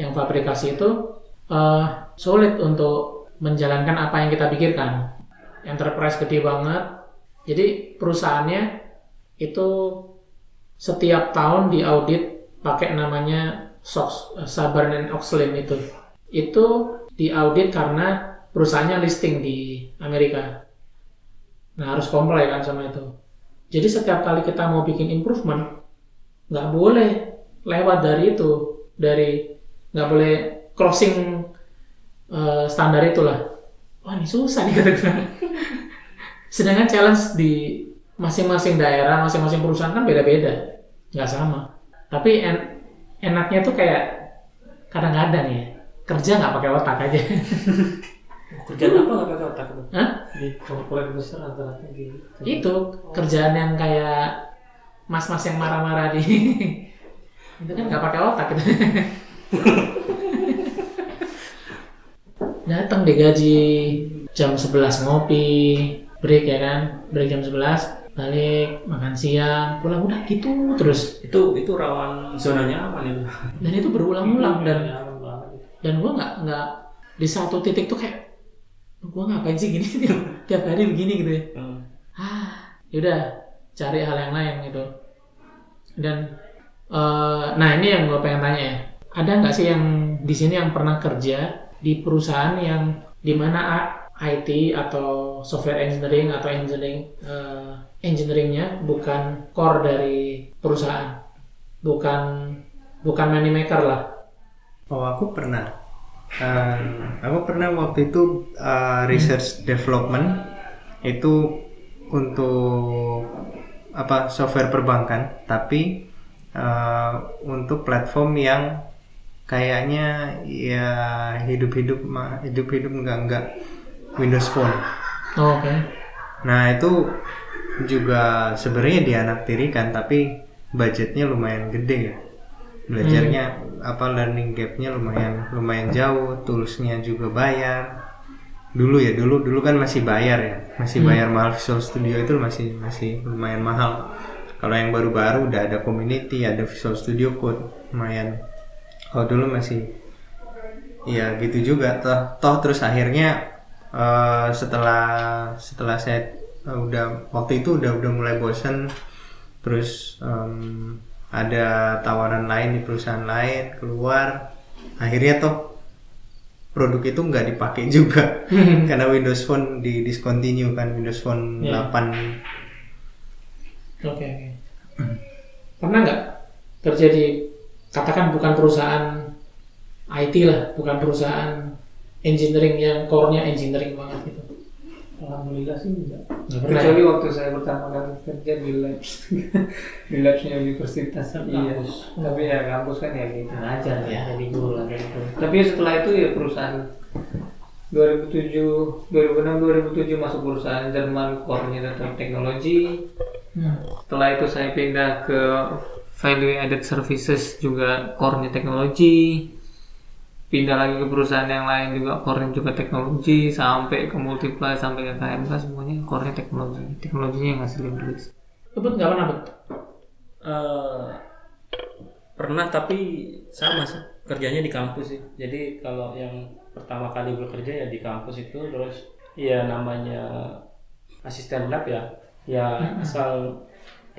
yang fabrikasi itu eh, sulit untuk menjalankan apa yang kita pikirkan enterprise gede banget. Jadi perusahaannya itu setiap tahun diaudit pakai namanya SOX, eh, Sarbanes Oxley itu. Itu diaudit karena perusahaannya listing di Amerika. Nah harus comply kan sama itu. Jadi setiap kali kita mau bikin improvement, nggak boleh lewat dari itu, dari nggak boleh crossing eh, standar itulah. Wah ini susah nih kata gue. Sedangkan challenge di masing-masing daerah, masing-masing perusahaan kan beda-beda, nggak sama. Tapi en- enaknya tuh kayak kadang-kadang ya kerja nggak pakai otak aja. Kerjaan apa nggak pakai otak itu? Hah? di korporat besar rata-rata gitu itu kerjaan yang kayak mas-mas yang marah-marah di itu kan nggak pakai otak gitu datang digaji jam 11 ngopi break ya kan break jam 11 balik makan siang pulang udah gitu terus Itu itu rawan zona nyaman itu. dan itu berulang-ulang dan banget. dan gua nggak nggak di satu titik tuh kayak gua ngapain sih gini tiap, tiap hari begini gitu ya Hmm. ah yaudah cari hal yang lain gitu dan eh, nah ini yang gue pengen tanya ya ada nggak sih yang di sini yang pernah kerja di perusahaan yang di mana IT atau software engineering atau engineering eh, engineeringnya bukan core dari perusahaan bukan bukan money maker lah Oh aku pernah. Eh, aku pernah waktu itu eh, research development itu untuk apa software perbankan, tapi eh, untuk platform yang kayaknya ya hidup-hidup hidup-hidup enggak enggak Windows Phone. Oh, oke. Nah itu juga sebenarnya dianaktirikan tapi budgetnya lumayan gede ya. Belajarnya apa learning gapnya lumayan lumayan jauh toolsnya juga bayar. Dulu ya dulu dulu kan masih bayar ya. Masih bayar mahal Visual Studio itu masih masih lumayan mahal. Kalau yang baru-baru udah ada community ada Visual Studio Code lumayan kalau dulu masih. Ya gitu juga toh. Toh terus akhirnya eh, setelah setelah saya eh, udah waktu itu udah udah mulai bosen. Terus em, ada tawaran lain di perusahaan lain keluar. Akhirnya toh produk itu nggak dipakai juga. Karena Windows Phone di discontinue kan Windows Phone Iya. 8 Oke oke. Pernah nggak terjadi katakan bukan perusahaan IT lah, bukan perusahaan engineering yang core-nya engineering banget gitu. Alhamdulillah sih enggak. Nggak pernah. Kecuali ya? waktu saya pertama kali kerja di labs, di labsnya universitas. Iya. Tapi ya kampus kan ya gitu. Ngajar ya, jadi guru lah gitu. Tapi setelah itu ya perusahaan 2007, 2006, 2007 masuk perusahaan Jerman core-nya tetap teknologi. Hmm. Setelah itu saya pindah ke value added services juga core-nya teknologi. Pindah lagi ke perusahaan yang lain juga core-nya juga teknologi sampai ke multiply sampai ke KMK semuanya core-nya teknologi. Teknologinya yang ngasilin duit. Kebut nggak pernah bet? Eh, pernah tapi sama sih kerjanya di kampus sih jadi kalau yang pertama kali bekerja ya di kampus itu terus ya namanya asisten lab ya ya asal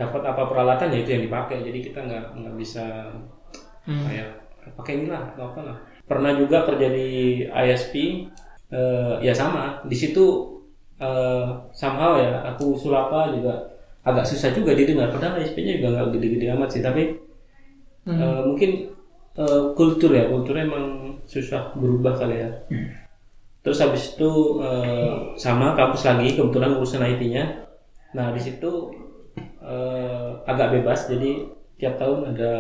dapat apa peralatan ya itu yang dipakai. Jadi kita nggak nggak bisa kayak pakai inilah atau apa lah pernah juga kerja di ISP eh, ya sama. Di situ eh, somehow ya aku sulapa juga agak susah juga didengar. Padahal ISP-nya juga nggak gede-gede amat sih tapi eh, mungkin eh, kultur ya. Kultur emang susah berubah kali ya. Terus habis itu eh, sama kampus lagi kebetulan urusan IT-nya nah di situ eh, agak bebas jadi tiap tahun ada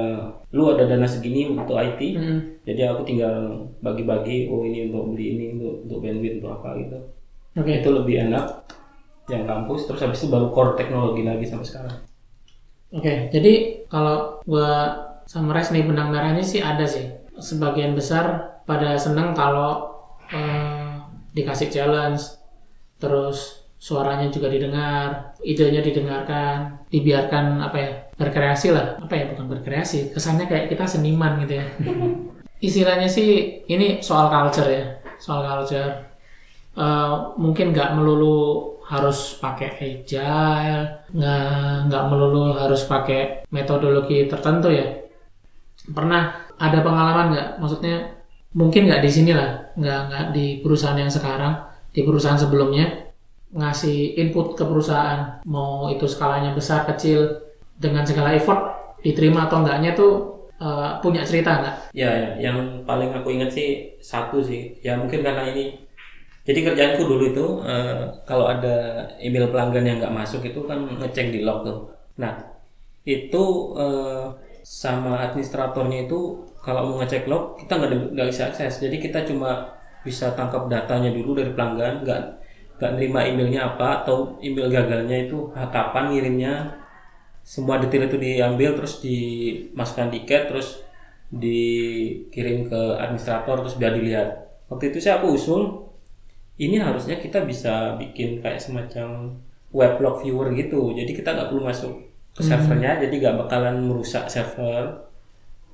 lu ada dana segini untuk IT Hmm. jadi aku tinggal bagi-bagi oh ini untuk beli ini untuk untuk bandwidth untuk apa gitu Oke. itu lebih enak yang kampus terus habis itu baru core teknologi lagi sampai sekarang Oke, jadi kalau gua summarize nih benang merahnya sih ada sih. Sebagian besar pada seneng kalau eh, dikasih challenge, terus suaranya juga didengar, idenya didengarkan, dibiarkan apa ya berkreasi lah, apa ya bukan berkreasi, kesannya kayak kita seniman gitu ya. Istilahnya sih ini soal culture ya, soal culture. Eh, mungkin nggak melulu harus pakai agile, nggak nggak melulu harus pakai metodologi tertentu ya. Pernah ada pengalaman nggak? Maksudnya mungkin nggak di sini lah, nggak nggak di perusahaan yang sekarang, di perusahaan sebelumnya ngasih input ke perusahaan, mau itu skalanya besar kecil dengan segala effort diterima atau enggaknya tuh eh, punya cerita nggak? Ya, ya, yang paling aku ingat sih satu sih. Ya mungkin karena ini. Jadi kerjaanku dulu itu eh, kalau ada email pelanggan yang nggak masuk itu kan ngecek di log tuh. Nah itu eh, sama administratornya itu kalau mau ngecek log kita nggak bisa akses. Jadi kita cuma bisa tangkap datanya dulu dari pelanggan, nggak nggak nerima emailnya apa atau email gagalnya itu kapan ngirimnya. Semua detail itu diambil terus dimasukkan tiket terus dikirim ke administrator terus biar dilihat. Waktu itu saya aku usul ini harusnya kita bisa bikin kayak semacam weblog viewer gitu. Jadi kita nggak perlu masuk ke servernya jadi nggak bakalan merusak server.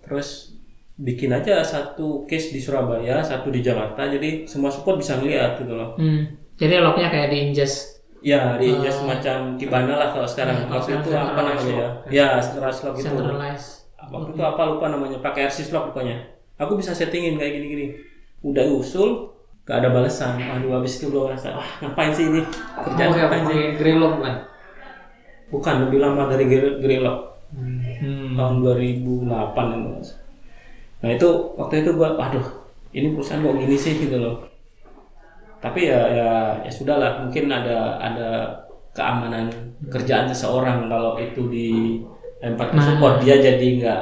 Terus bikin aja satu case di Surabaya satu di Jakarta jadi semua support bisa ngeliat gitu loh. Hmm. Jadi lognya kayak di ingest. ya di just semacam Kibana lah kalau sekarang. Hmm, waktu itu apa namanya ya? ya centralized log itu centralized. waktu itu apa lupa namanya? Pakai RSys log pokoknya. Aku bisa settingin kayak gini-gini. Udah usul gak ada balasan aduh habis itu gue ngerasa wah ngapain sih ini? Kerjaan Oh ya, ngapain sih? pakai Greylog kan? bukan lebih lama dari Gre- Greylog Hmm. tahun 2008 itu. nah itu waktu itu gua waduh ini perusahaan kok gini sih? Gitu loh tapi ya ya ya sudahlah mungkin ada ada keamanan kerjaan seseorang kalau itu di lempar ke support dia jadi nggak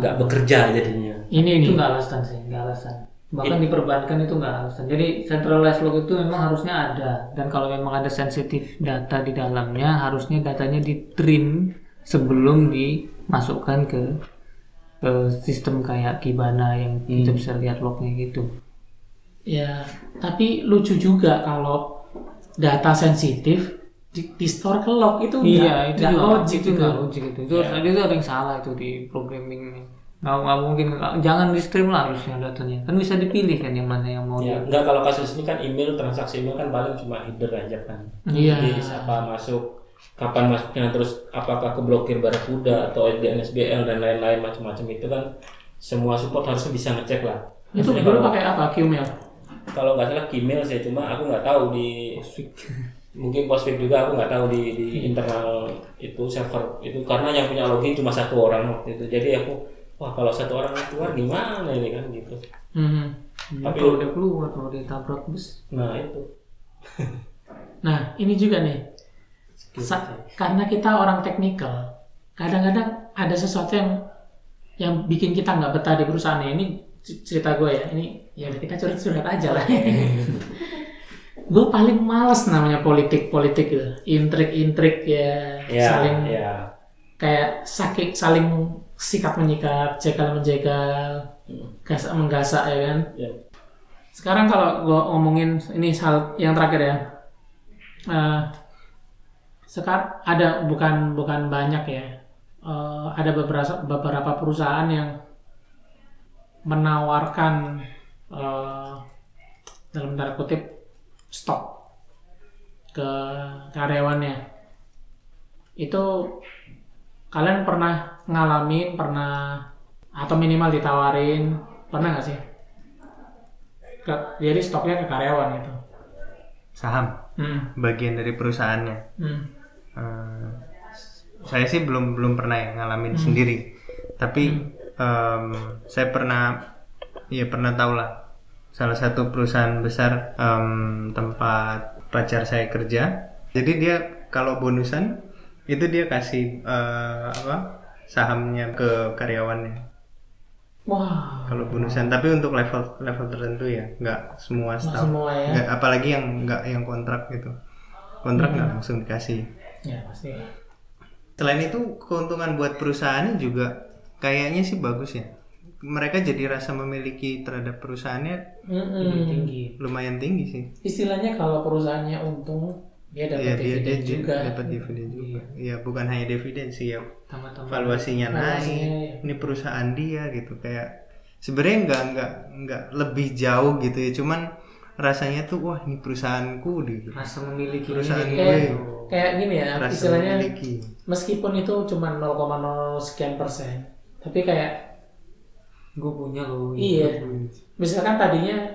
nggak bekerja jadinya Ini Itu nggak alasan sih, nggak alasan. Bahkan di perbankan itu nggak alasan. Jadi centralized log itu memang harusnya ada. Dan kalau memang ada sensitif data di dalamnya, harusnya datanya di trim sebelum dimasukkan ke, ke sistem kayak Kibana yang kita bisa lihat lognya gitu. Ya, tapi lucu juga kalau data sensitif di, di store ke log itu Iya, nggak- itu nggak juga logik itu gitu. nggak logik itu. Itu, itu ada yang salah itu di programming. Nggak, nggak mungkin, nggak- jangan di stream lah harusnya datanya. Kan bisa dipilih kan yang mana yang mau ya enggak kalau kasus ini kan email transaksi email kan paling cuma header aja kan Iya. jadi siapa masuk kapan masuknya terus apakah keblokir Barakuda atau DNSBL dan lain-lain macam-macam itu kan semua support harusnya bisa ngecek lah Itu dulu pakai apa? Qmail. Kalau nggak salah Gmail sih cuma aku nggak tahu di mungkin Postfix juga aku nggak tahu di, di internal itu server itu karena yang punya login cuma satu orang waktu itu. Jadi aku wah kalau satu orang keluar gimana ini kan gitu. Hmm. Tapi- kalau dia keluar kalau dia tabrak bus. Nah itu. Nah, ini juga nih. Sa- karena kita orang teknikal, kadang-kadang ada sesuatu yang yang bikin kita nggak betah di perusahaan. Ini c- cerita gue ya. Ini ya udah kita curhat-curhat aja lah. Gue paling males namanya politik-politik gitu. Intrik-intrik ya, ya saling ya. kayak sakit saling sikat menyikat jegal menjegal gasak menggasak ya kan? Ya. Sekarang kalau gue ngomongin ini hal yang terakhir ya. Eh sekarang ada bukan bukan banyak ya. Eh, ada beberapa beberapa perusahaan yang menawarkan eh, dalam tanda kutip stok ke karyawannya itu kalian pernah ngalamin pernah atau minimal ditawarin pernah nggak sih ke, jadi stoknya ke karyawan gitu Saham, hmm. bagian dari perusahaannya. Hmm. Eh, saya sih belum belum pernah ya ngalamin sendiri. Tapi em, saya pernah, ya pernah tahu lah. Salah satu perusahaan besar em, tempat pacar saya kerja. Jadi dia kalau bonusan itu dia kasih eh, apa sahamnya ke karyawannya. wah Kalau bonusan, tapi untuk level level tertentu ya, nggak semua staff. semua ya Nggak- apalagi yang nggak yang kontrak gitu. Kontrak nggak langsung dikasih. ya pasti Selain itu keuntungan buat perusahaannya juga kayaknya sih bagus ya. Mereka jadi rasa memiliki terhadap perusahaannya Mm-mm. tinggi lumayan tinggi sih. istilahnya kalau perusahaannya untung dia dapat dia dividen dia juga dapat dividen juga. Iya bukan hanya dividen sih ya. tambah-tambah Valuasinya Valuasinya, naik. iya. Ini perusahaan dia gitu kayak sebenarnya nggak nggak nggak lebih jauh gitu ya. Cuman rasanya tuh wah ini perusahaanku gitu rasa memiliki Perusahaan ini. kayak gue. kayak gini ya rasa istilahnya memiliki meskipun itu cuma 0,0 sekian persen tapi kayak gue punya loh iya. Misalkan tadinya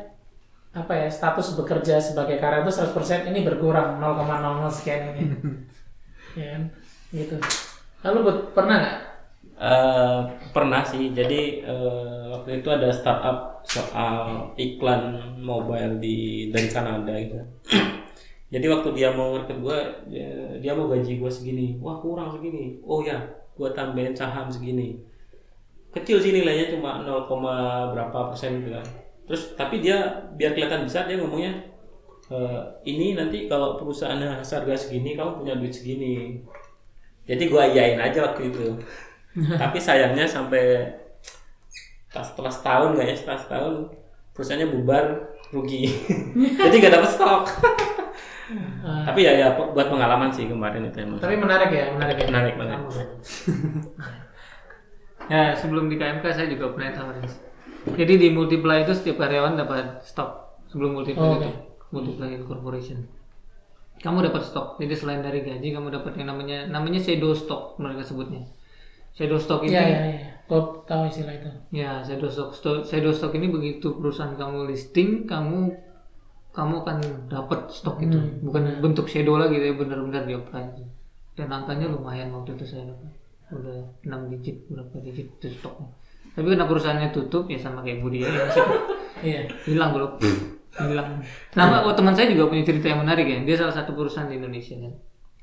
apa ya status bekerja sebagai karyawan itu 100% ini berkurang 0,00 sekian ini. Ya kan? gitu. Lalu buat pernah nggak? Eh, pernah sih. Jadi eh, waktu itu ada startup soal iklan mobile di dari Kanada gitu jadi waktu dia mau ngerekut gue dia, dia mau gaji gue segini. Wah kurang segini. Oh ya gue tambahin saham segini kecil sih nilainya cuma 0, berapa persen gitu kan. Terus tapi dia biar kelihatan besar dia ngomongnya "Eh, ini nanti kalau perusahaan harga segini kamu punya duit segini. Jadi gue iyain aja waktu itu. Tapi sayangnya sampai setelah setahun nggak ya setelah setahun perusahaannya bubar rugi. Jadi nggak dapet stok. Ah, tapi ya ya buat pengalaman sih kemarin itu emang. Tapi menarik ya menarik ya. Menarik banget ya sebelum di KMK saya juga pernah tawarin. Jadi di multiply itu setiap karyawan dapat stok sebelum multiply Oh, itu. multiply corporation. Kamu dapat stok. Jadi selain dari gaji kamu dapat yang namanya namanya shadow stock mereka sebutnya. Shadow stock ini iya iya iya. Gue tahu istilah itu. Ya, shadow stock. Sto- Shadow stock ini begitu perusahaan kamu listing, kamu kamu akan dapat stok itu. Bukan bentuk shadow lagi, tapi benar-benar di apply. Dan angkanya lumayan waktu itu saya dapat. Udah 6 digit, berapa digit itu stoknya. Tapi karena perusahaannya tutup, ya sama kayak Budi ya, iya hilang bro. Hilang. Nah, oh, teman saya juga punya cerita yang menarik ya. Dia salah satu perusahaan di Indonesia kan.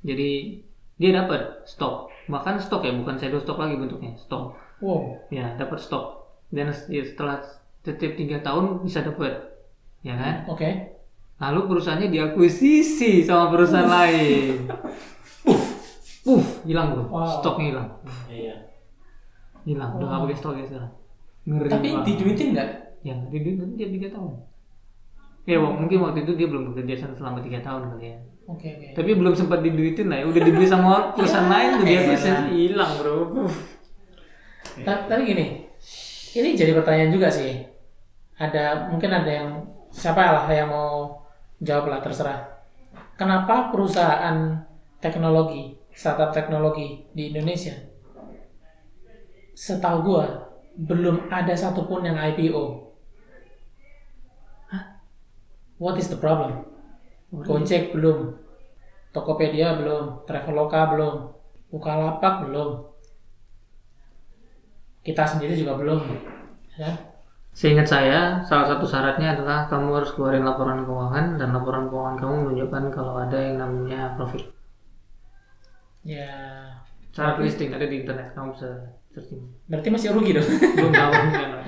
Jadi dia dapat stok, bahkan stok ya, bukan shadow stock lagi bentuknya, stok wow ya dapat stok dan ya, setelah setiap tiga tahun bisa dapat ya kan oke lalu perusahaannya diakuisisi sama perusahaan lain uff hilang bro. Wow. stoknya hilang. Iya. Hilang udah nggak pakai stok ya sekarang. Ngeri tapi banget. diduitin nggak? Ya diduit nanti tiap tiga tahun. Ya Wak, mungkin waktu itu dia belum bekerja selama tiga tahun kali ya. Oke oke. Tapi belum sempat diduitin lah ya udah dibeli sama perusahaan lain tuh dia. Bisa hilang bro. Tapi gini, ini jadi pertanyaan juga sih. Ada mungkin ada yang siapa lah yang mau jawab lah terserah. Kenapa perusahaan teknologi, startup teknologi di Indonesia, setahu gua belum ada satupun yang IPO. Hah? What is the problem? Gojek belum, Tokopedia belum, Traveloka belum, Bukalapak belum, kita sendiri juga belum ya Seingat saya, salah satu syaratnya adalah kamu harus keluarin laporan keuangan dan laporan keuangan kamu menunjukkan kalau ada yang namanya profit. Ya Syarat listing ada di internet, kamu bisa searching. berarti masih rugi dong Belum tahu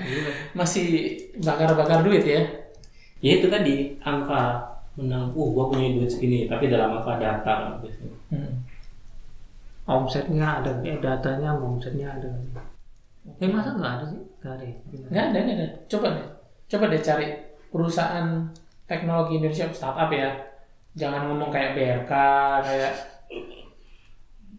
masih bakar-bakar duit ya ya itu tadi angka menang uh gua punya duit segini tapi dalam angka data gitu. hmm. Omsetnya ada, eh datanya omsetnya ada. Eh masa nggak ada sih? Nggak ada ya? nggak ada nggak ada coba deh coba deh cari perusahaan teknologi Indonesia startup ya jangan ngomong kayak BRK kayak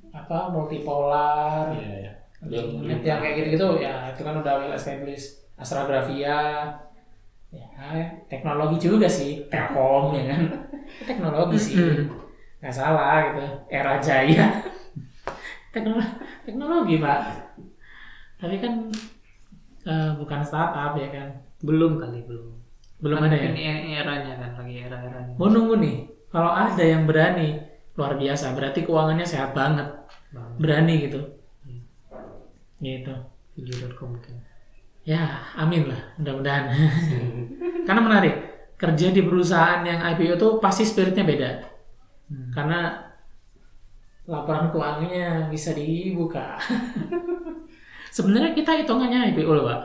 apa multipolar iya ya Net yang kayak gitu-gitu. Ya itu kan udah well established. Astrografia. Ya teknologi juga sih. Telkom ya kan. Teknologi sih. Nggak salah gitu. Era jaya. Teknologi teknologi pak. Tapi kan eh, bukan startup ya kan. Belum kali belum. belum ada ya? Ini eranya kan lagi era-eranya. mau nunggu nih kalau ada yang berani luar biasa berarti keuangannya sehat banget berani gitu gitu Video.com kan. Ya, amin lah, mudah-mudahan. Karena menarik, kerja di perusahaan yang IPO tuh pasti spiritnya beda. Karena laporan keuangannya bisa dibuka. Sebenarnya kita hitungannya IPO loh, Pak.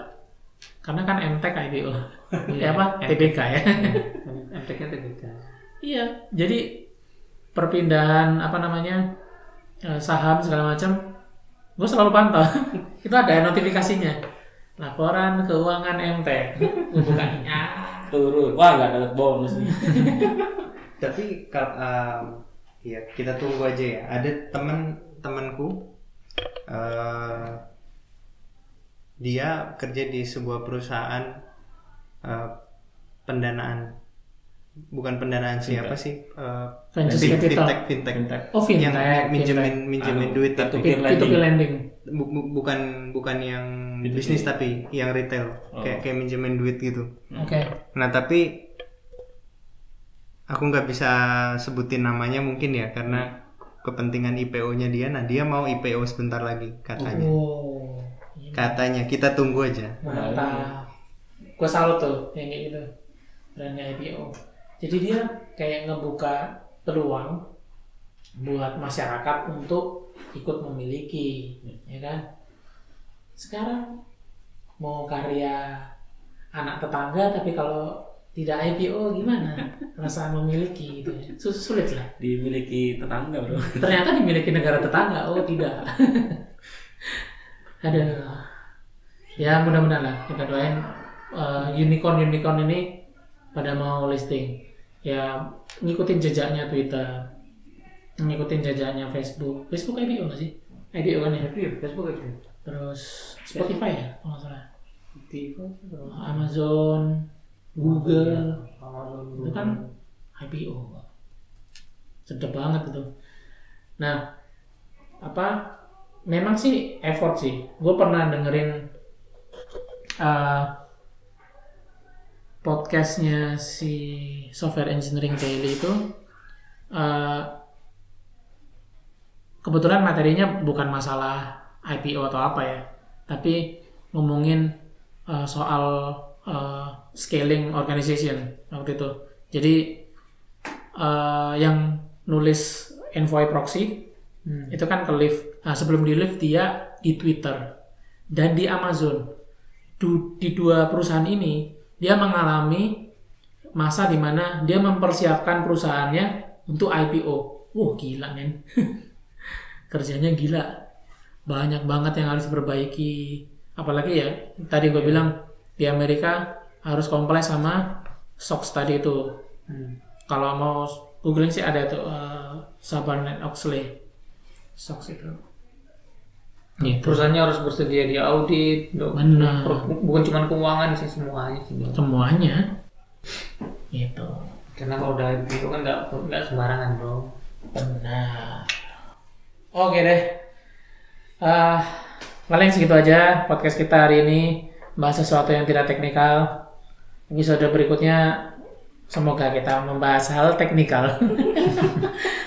Karena kan MTek IPO. ya apa? TBK ya. MTK TBK. iya, jadi perpindahan apa namanya eh, saham segala macam, gue selalu pantau. Itu ada notifikasinya. Laporan keuangan MTek. Gua Bukanya. turun wah nggak dapat bonus nih tapi kal- um, ya kita tunggu aja ya ada teman temanku eh, dia kerja di sebuah perusahaan eh, pendanaan bukan pendanaan siapa sih? Eh, Venture fin- capital. fintech, fintech. Fintech. Oh, fintech. Yang minjemin minjemin Anu, duit P2P. tapi Peer lending. P2P lending. bu- bu- bukan bukan yang P2P. bisnis tapi yang retail. Oh. Kayak kayak minjemin duit gitu. Oke. Nah tapi aku nggak bisa sebutin namanya mungkin ya karena kepentingan IPO-nya dia. Nah dia mau IPO sebentar lagi katanya. Oh. Katanya kita tunggu aja. Mantap. Gue salut tuh yang kayak gitu. Brandnya IPO. Jadi dia kayak ngebuka peluang buat masyarakat untuk ikut memiliki, ya kan? Sekarang mau karya anak tetangga tapi kalau tidak IPO gimana? Rasa memiliki gitu ya. Sus- Sulit lah. dimiliki tetangga bro Ternyata dimiliki negara tetangga. Oh, tidak. Ada. Ya, mudah-mudahan lah kita doain uh, unicorn-unicorn ini pada mau listing. Ya, ngikutin jejaknya Twitter. Ngikutin jejaknya Facebook. Facebook IPO nggak sih? IPO kan ya? Facebook itu. Terus Spotify ya, kalau nggak salah. Amazon, Google, itu kan IPO sedap banget itu nah apa memang sih effort sih gue pernah dengerin uh, podcastnya si software engineering daily itu uh, kebetulan materinya bukan masalah IPO atau apa ya tapi ngomongin uh, soal uh, scaling organization waktu itu. Jadi uh, yang nulis envoy proxy itu kan ke lift nah sebelum di lift dia di Twitter dan di Amazon. Du- di dua perusahaan ini dia mengalami masa di mana dia mempersiapkan perusahaannya untuk IPO wah gila men. Kerjanya gila. Banyak banget yang harus diperbaiki. Apalagi ya tadi gue bilang di Amerika harus comply sama SOX tadi itu. Kalau mau googling sih ada tuh uh, Sabarnet Oxley. SOX itu. Gitu. Perusahaannya harus bersedia di audit, dok. Benar. bukan cuma keuangan sih semuanya sih. Semuanya gitu. Karena kalau udah IPO kan nggak nggak sembarangan bro. benar. Oke deh. Ah, paling segitu aja podcast kita hari ini. Bahas sesuatu yang tidak teknikal. Episode berikutnya semoga kita membahas hal teknikal